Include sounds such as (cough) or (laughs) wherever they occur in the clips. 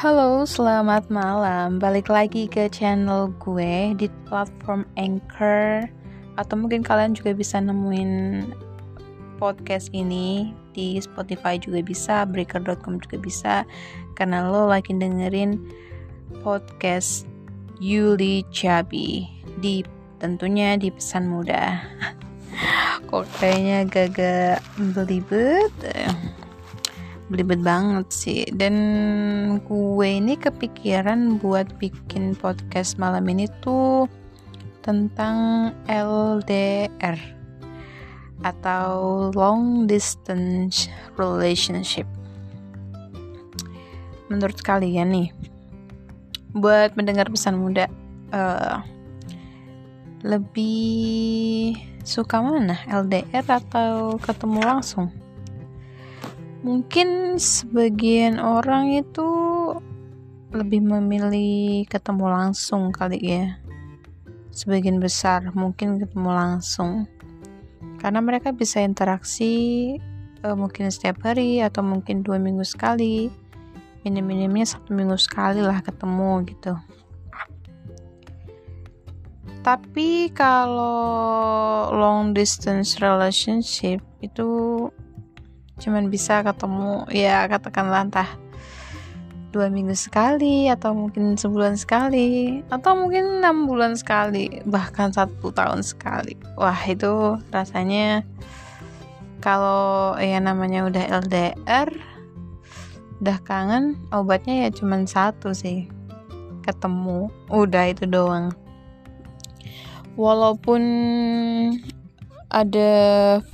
Halo, selamat malam. Balik lagi ke channel gue di platform Anchor atau mungkin kalian juga bisa nemuin podcast ini di Spotify juga bisa, Breaker.com juga bisa karena lo lagi dengerin podcast Yuli Chabi di tentunya di pesan muda. (laughs) Kok kayaknya agak belibet belibet banget sih. Dan gue ini kepikiran buat bikin podcast malam ini tuh tentang LDR atau long distance relationship. Menurut kalian nih buat mendengar pesan muda uh, lebih suka mana LDR atau ketemu langsung mungkin sebagian orang itu lebih memilih ketemu langsung kali ya. Sebagian besar mungkin ketemu langsung. Karena mereka bisa interaksi uh, mungkin setiap hari atau mungkin dua minggu sekali. Minim-minimnya satu minggu sekali lah ketemu gitu. Tapi kalau long distance relationship itu cuman bisa ketemu ya katakanlah entah dua minggu sekali atau mungkin sebulan sekali atau mungkin enam bulan sekali bahkan satu tahun sekali. Wah itu rasanya kalau yang namanya udah LDR udah kangen obatnya ya cuman satu sih ketemu udah itu doang. Walaupun ada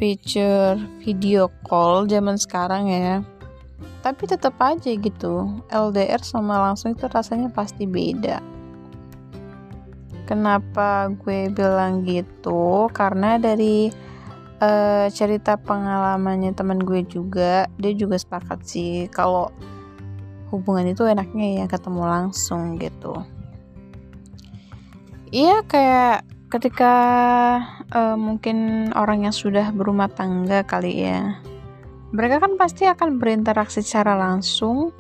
feature video call zaman sekarang ya. Tapi tetap aja gitu LDR sama langsung itu rasanya pasti beda. Kenapa gue bilang gitu? Karena dari uh, cerita pengalamannya teman gue juga dia juga sepakat sih kalau hubungan itu enaknya ya ketemu langsung gitu. Iya kayak ketika uh, mungkin orang yang sudah berumah tangga kali ya mereka kan pasti akan berinteraksi secara langsung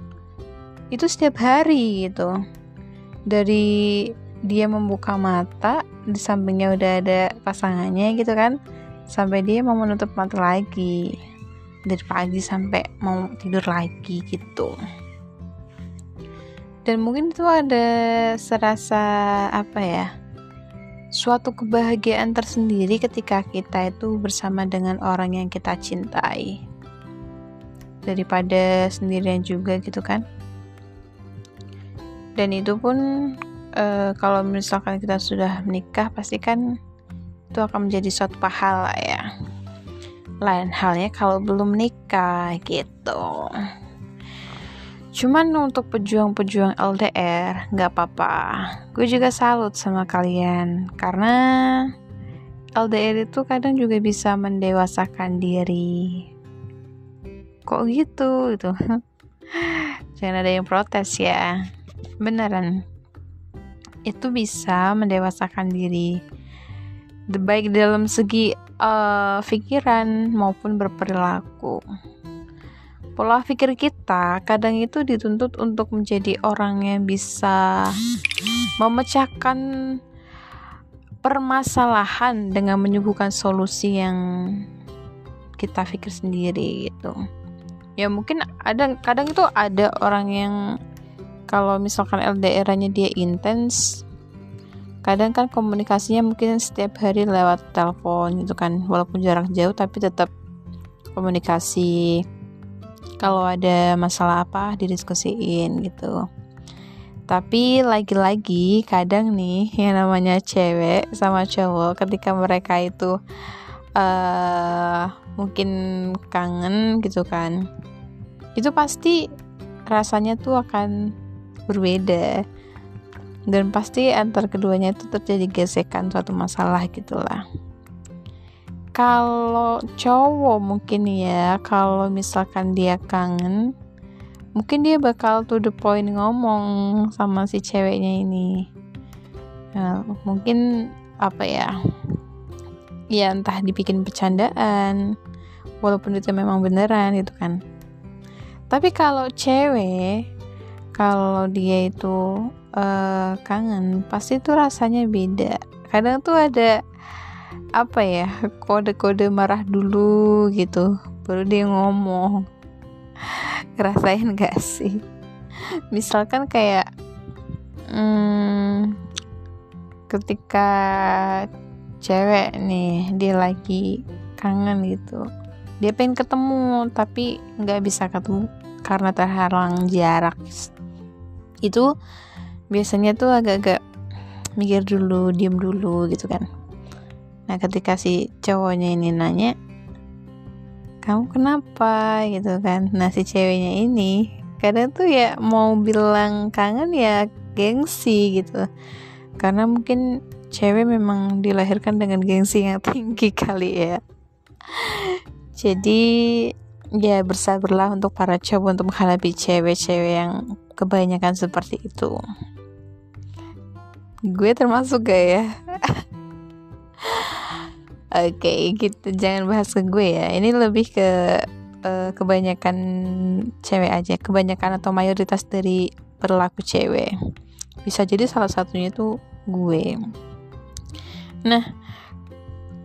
itu setiap hari gitu. Dari dia membuka mata di sampingnya udah ada pasangannya gitu kan sampai dia mau menutup mata lagi. Dari pagi sampai mau tidur lagi gitu. Dan mungkin itu ada serasa apa ya suatu kebahagiaan tersendiri ketika kita itu bersama dengan orang yang kita cintai. Daripada sendirian juga gitu kan. Dan itu pun e, kalau misalkan kita sudah menikah pasti kan itu akan menjadi suatu pahala ya. Lain halnya kalau belum nikah gitu Cuman untuk pejuang-pejuang LDR, nggak apa-apa. Gue juga salut sama kalian karena LDR itu kadang juga bisa mendewasakan diri. Kok gitu gitu? (laughs) Jangan ada yang protes ya. Beneran. Itu bisa mendewasakan diri. Baik dalam segi uh, pikiran maupun berperilaku pola pikir kita kadang itu dituntut untuk menjadi orang yang bisa memecahkan permasalahan dengan menyuguhkan solusi yang kita pikir sendiri gitu. Ya mungkin ada kadang itu ada orang yang kalau misalkan LDR-nya dia intens kadang kan komunikasinya mungkin setiap hari lewat telepon gitu kan. Walaupun jarak jauh tapi tetap komunikasi kalau ada masalah apa didiskusiin gitu. Tapi lagi-lagi kadang nih yang namanya cewek sama cowok ketika mereka itu uh, mungkin kangen gitu kan itu pasti rasanya tuh akan berbeda. Dan pasti antar keduanya itu terjadi gesekan suatu masalah gitulah kalau cowok mungkin ya kalau misalkan dia kangen mungkin dia bakal to the point ngomong sama si ceweknya ini. Nah, mungkin apa ya ya entah dibikin bercandaan walaupun itu memang beneran gitu kan. Tapi kalau cewek kalau dia itu uh, kangen pasti tuh rasanya beda. Kadang tuh ada apa ya kode-kode marah dulu gitu. Baru dia ngomong. (laughs) Ngerasain gak sih? Misalkan kayak hmm, ketika cewek nih dia lagi kangen gitu. Dia pengen ketemu tapi nggak bisa ketemu karena terhalang jarak. Itu biasanya tuh agak-agak mikir dulu diem dulu gitu kan nah ketika si cowoknya ini nanya kamu kenapa? gitu kan. Nah si ceweknya ini kadang tuh ya mau bilang kangen ya gengsi gitu. Karena mungkin cewek memang dilahirkan dengan gengsi yang tinggi (laughs) kali ya. Jadi ya bersabarlah untuk para cowok untuk menghadapi cewek-cewek yang kebanyakan seperti itu. Gue termasuk gak ya (laughs) oke okay, gitu. Jangan bahas ke gue ya. Ini lebih ke uh, kebanyakan cewek aja. Kebanyakan atau mayoritas dari perilaku cewek. Bisa jadi salah satunya tuh gue. Nah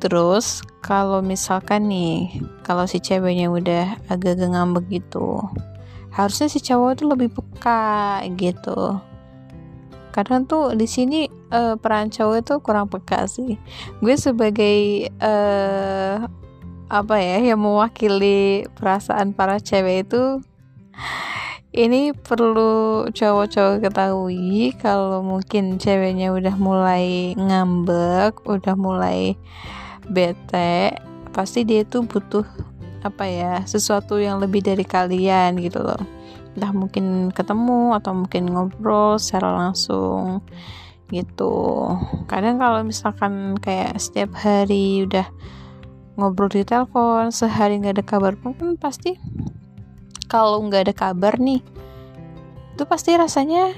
terus kalau misalkan nih kalau si ceweknya udah agak ngambek gitu harusnya si cowok tuh lebih peka gitu kadang tuh di sini uh, peran cowok itu kurang peka sih. Gue sebagai uh, apa ya yang mewakili perasaan para cewek itu ini perlu cowok-cowok ketahui kalau mungkin ceweknya udah mulai ngambek udah mulai bete pasti dia tuh butuh apa ya sesuatu yang lebih dari kalian gitu loh. Entah mungkin ketemu atau mungkin ngobrol secara langsung gitu. Kadang kalau misalkan kayak setiap hari udah ngobrol di telepon sehari nggak ada kabar pun kan pasti kalau nggak ada kabar nih itu pasti rasanya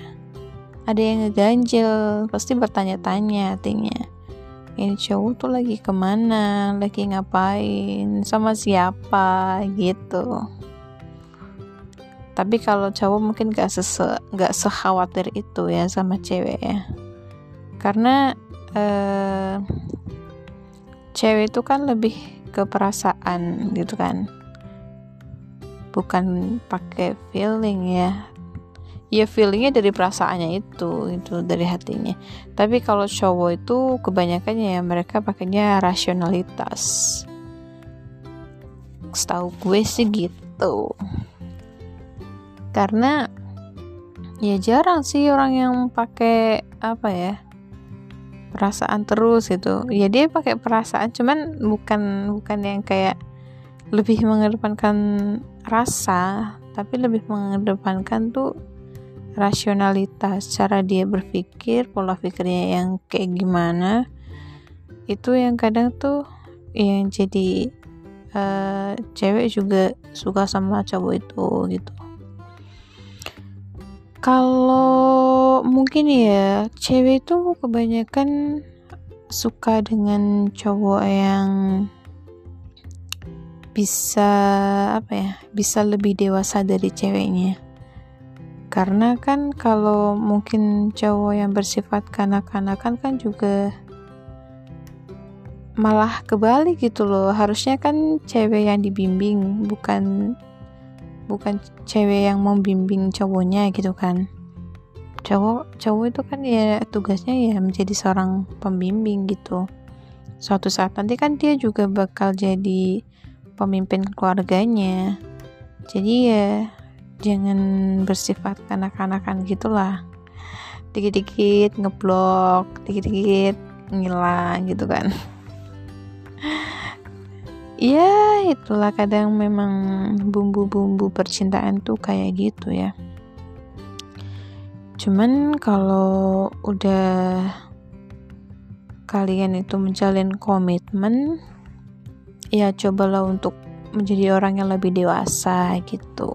ada yang ngeganjel pasti bertanya-tanya artinya ini cowok tuh lagi ke mana? Lagi ngapain? Sama siapa? Gitu. Tapi kalau cowok mungkin gak sese gak sekhawatir itu ya sama cewek ya. Karena eh, cewek itu kan lebih ke perasaan gitu kan. Bukan pakai feeling ya ya feelingnya dari perasaannya itu itu dari hatinya. Tapi kalau cowok itu kebanyakan ya mereka pakainya rasionalitas. Setahu gue sih gitu. Karena ya jarang sih orang yang pakai apa ya perasaan terus gitu. Ya dia pakai perasaan cuman bukan bukan yang kayak lebih mengedepankan rasa tapi lebih mengedepankan tuh rasionalitas cara dia berpikir pola pikirnya yang kayak gimana itu yang kadang tuh yang jadi uh, cewek juga suka sama cowok itu gitu. Kalau mungkin ya cewek itu kebanyakan suka dengan cowok yang bisa apa ya bisa lebih dewasa dari ceweknya karena kan kalau mungkin cowok yang bersifat kanak-kanakan kan juga malah kebalik gitu loh. Harusnya kan cewek yang dibimbing bukan bukan cewek yang membimbing cowoknya gitu kan. Cowok cowok itu kan ya tugasnya ya menjadi seorang pembimbing gitu. Suatu saat nanti kan dia juga bakal jadi pemimpin keluarganya. Jadi ya jangan bersifat kanak-kanakan gitulah. Dikit-dikit ngeblok dikit-dikit ngilang gitu kan. (laughs) Ya itulah kadang memang bumbu-bumbu percintaan tuh kayak gitu ya. Cuman kalau udah kalian itu menjalin komitmen ya cobalah untuk menjadi orang yang lebih dewasa gitu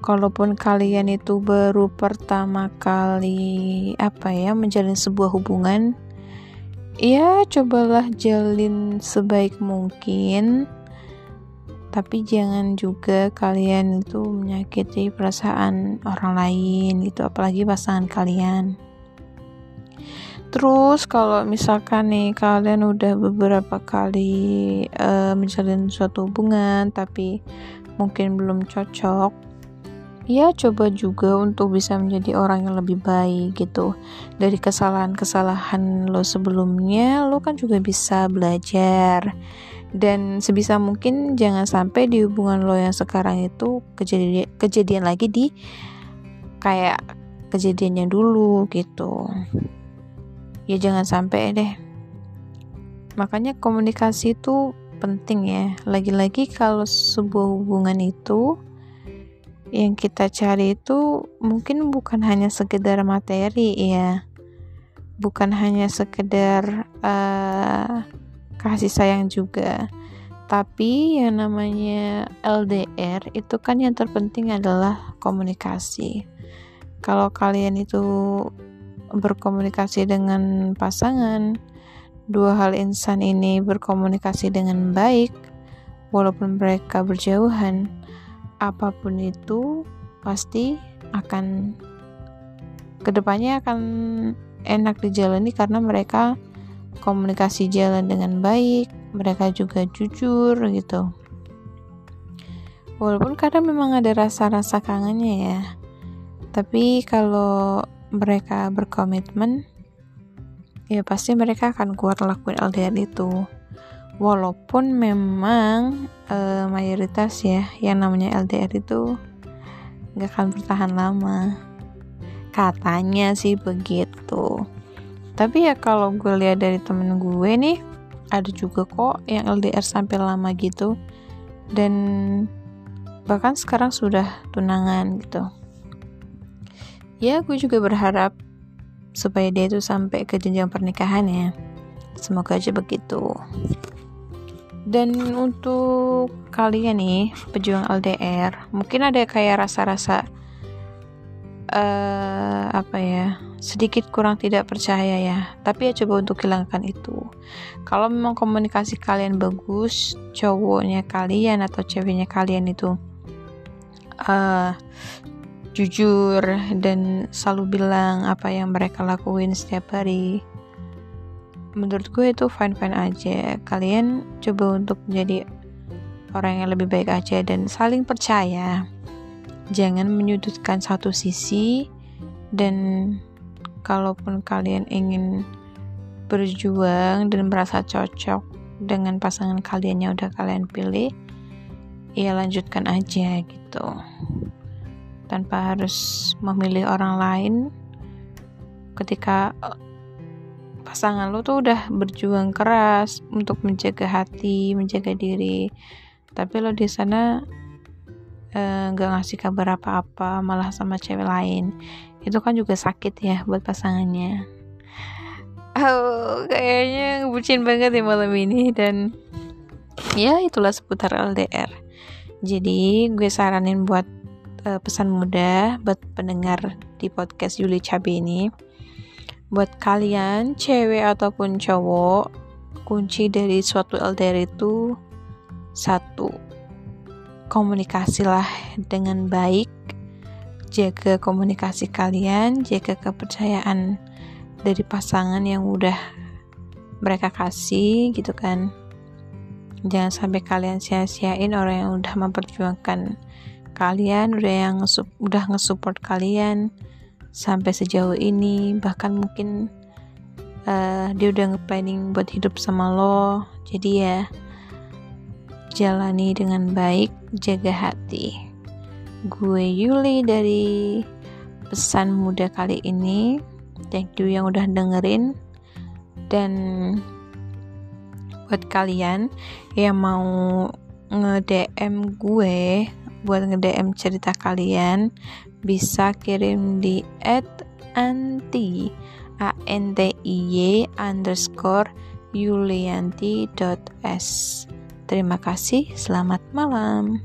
kalaupun kalian itu baru pertama kali apa ya menjalin sebuah hubungan ya cobalah jalin sebaik mungkin. Tapi jangan juga kalian itu menyakiti perasaan orang lain gitu apalagi pasangan kalian. Terus kalau misalkan nih kalian udah beberapa kali uh, menjalin suatu hubungan tapi mungkin belum cocok ya coba juga untuk bisa menjadi orang yang lebih baik gitu. Dari kesalahan-kesalahan lo sebelumnya lo kan juga bisa belajar. Dan sebisa mungkin jangan sampai di hubungan lo yang sekarang itu kejadian kejadian lagi di kayak kejadiannya dulu gitu. Ya jangan sampai deh. Makanya komunikasi itu penting ya. Lagi-lagi kalau sebuah hubungan itu yang kita cari itu mungkin bukan hanya sekedar materi ya bukan hanya sekedar uh, kasih sayang juga. Tapi yang namanya LDR itu kan yang terpenting adalah komunikasi. Kalau kalian itu berkomunikasi dengan pasangan dua hal insan ini berkomunikasi dengan baik walaupun mereka berjauhan apa pun itu pasti akan ke depannya akan enak dijalani karena mereka komunikasi jalan dengan baik, mereka juga jujur gitu. Walaupun kadang memang ada rasa-rasa kangennya ya, tapi kalau mereka berkomitmen, ya pasti mereka akan kuat lakuin LDR itu. Walaupun memang e, mayoritas ya yang namanya LDR itu nggak akan bertahan lama, katanya sih begitu. Tapi ya kalau gue lihat dari temen gue nih ada juga kok yang LDR sampai lama gitu. Dan bahkan sekarang sudah tunangan gitu. Ya gue juga berharap supaya dia itu sampai ke jenjang pernikahan ya semoga aja begitu dan untuk kalian nih pejuang LDR mungkin ada kayak rasa-rasa uh, apa ya sedikit kurang tidak percaya ya. Tapi ya coba untuk hilangkan itu. Kalau memang komunikasi kalian bagus cowoknya kalian atau ceweknya kalian itu uh, jujur dan selalu bilang apa yang mereka lakuin setiap hari menurut gue itu fine fine aja. Kalian coba untuk menjadi orang yang lebih baik aja dan saling percaya. Jangan menyudutkan satu sisi dan kalaupun kalian ingin berjuang dan merasa cocok dengan pasangan kalian yang udah kalian pilih ya lanjutkan aja gitu. Tanpa harus memilih orang lain ketika pasangan lo tuh udah berjuang keras untuk menjaga hati, menjaga diri, tapi lo di sana Eh, nggak uh, ngasih kabar apa-apa malah sama cewek lain. Itu kan juga sakit ya buat pasangannya. Oh kayaknya bucin banget ya malam ini. Dan ya itulah seputar LDR jadi gue saranin buat uh, pesan muda buat pendengar di podcast Yuli Cabe ini buat kalian cewek ataupun cowok kunci dari suatu LDR itu satu komunikasilah dengan baik, jaga komunikasi kalian, jaga kepercayaan dari pasangan yang udah mereka kasih gitu kan. Jangan sampai kalian sia-siain orang yang udah memperjuangkan kalian, udah yang udah nge-support kalian sampai sejauh ini, bahkan mungkin uh, dia udah nge-planning buat hidup sama lo. Jadi ya, jalani dengan baik, jaga hati. Gue Yuli dari pesan muda kali ini. Thank you yang udah dengerin. Dan buat kalian yang mau nge-DM gue buat nge-DM cerita kalian bisa kirim di at anti a n t i y underscore yulianti.s Terima kasih, selamat malam.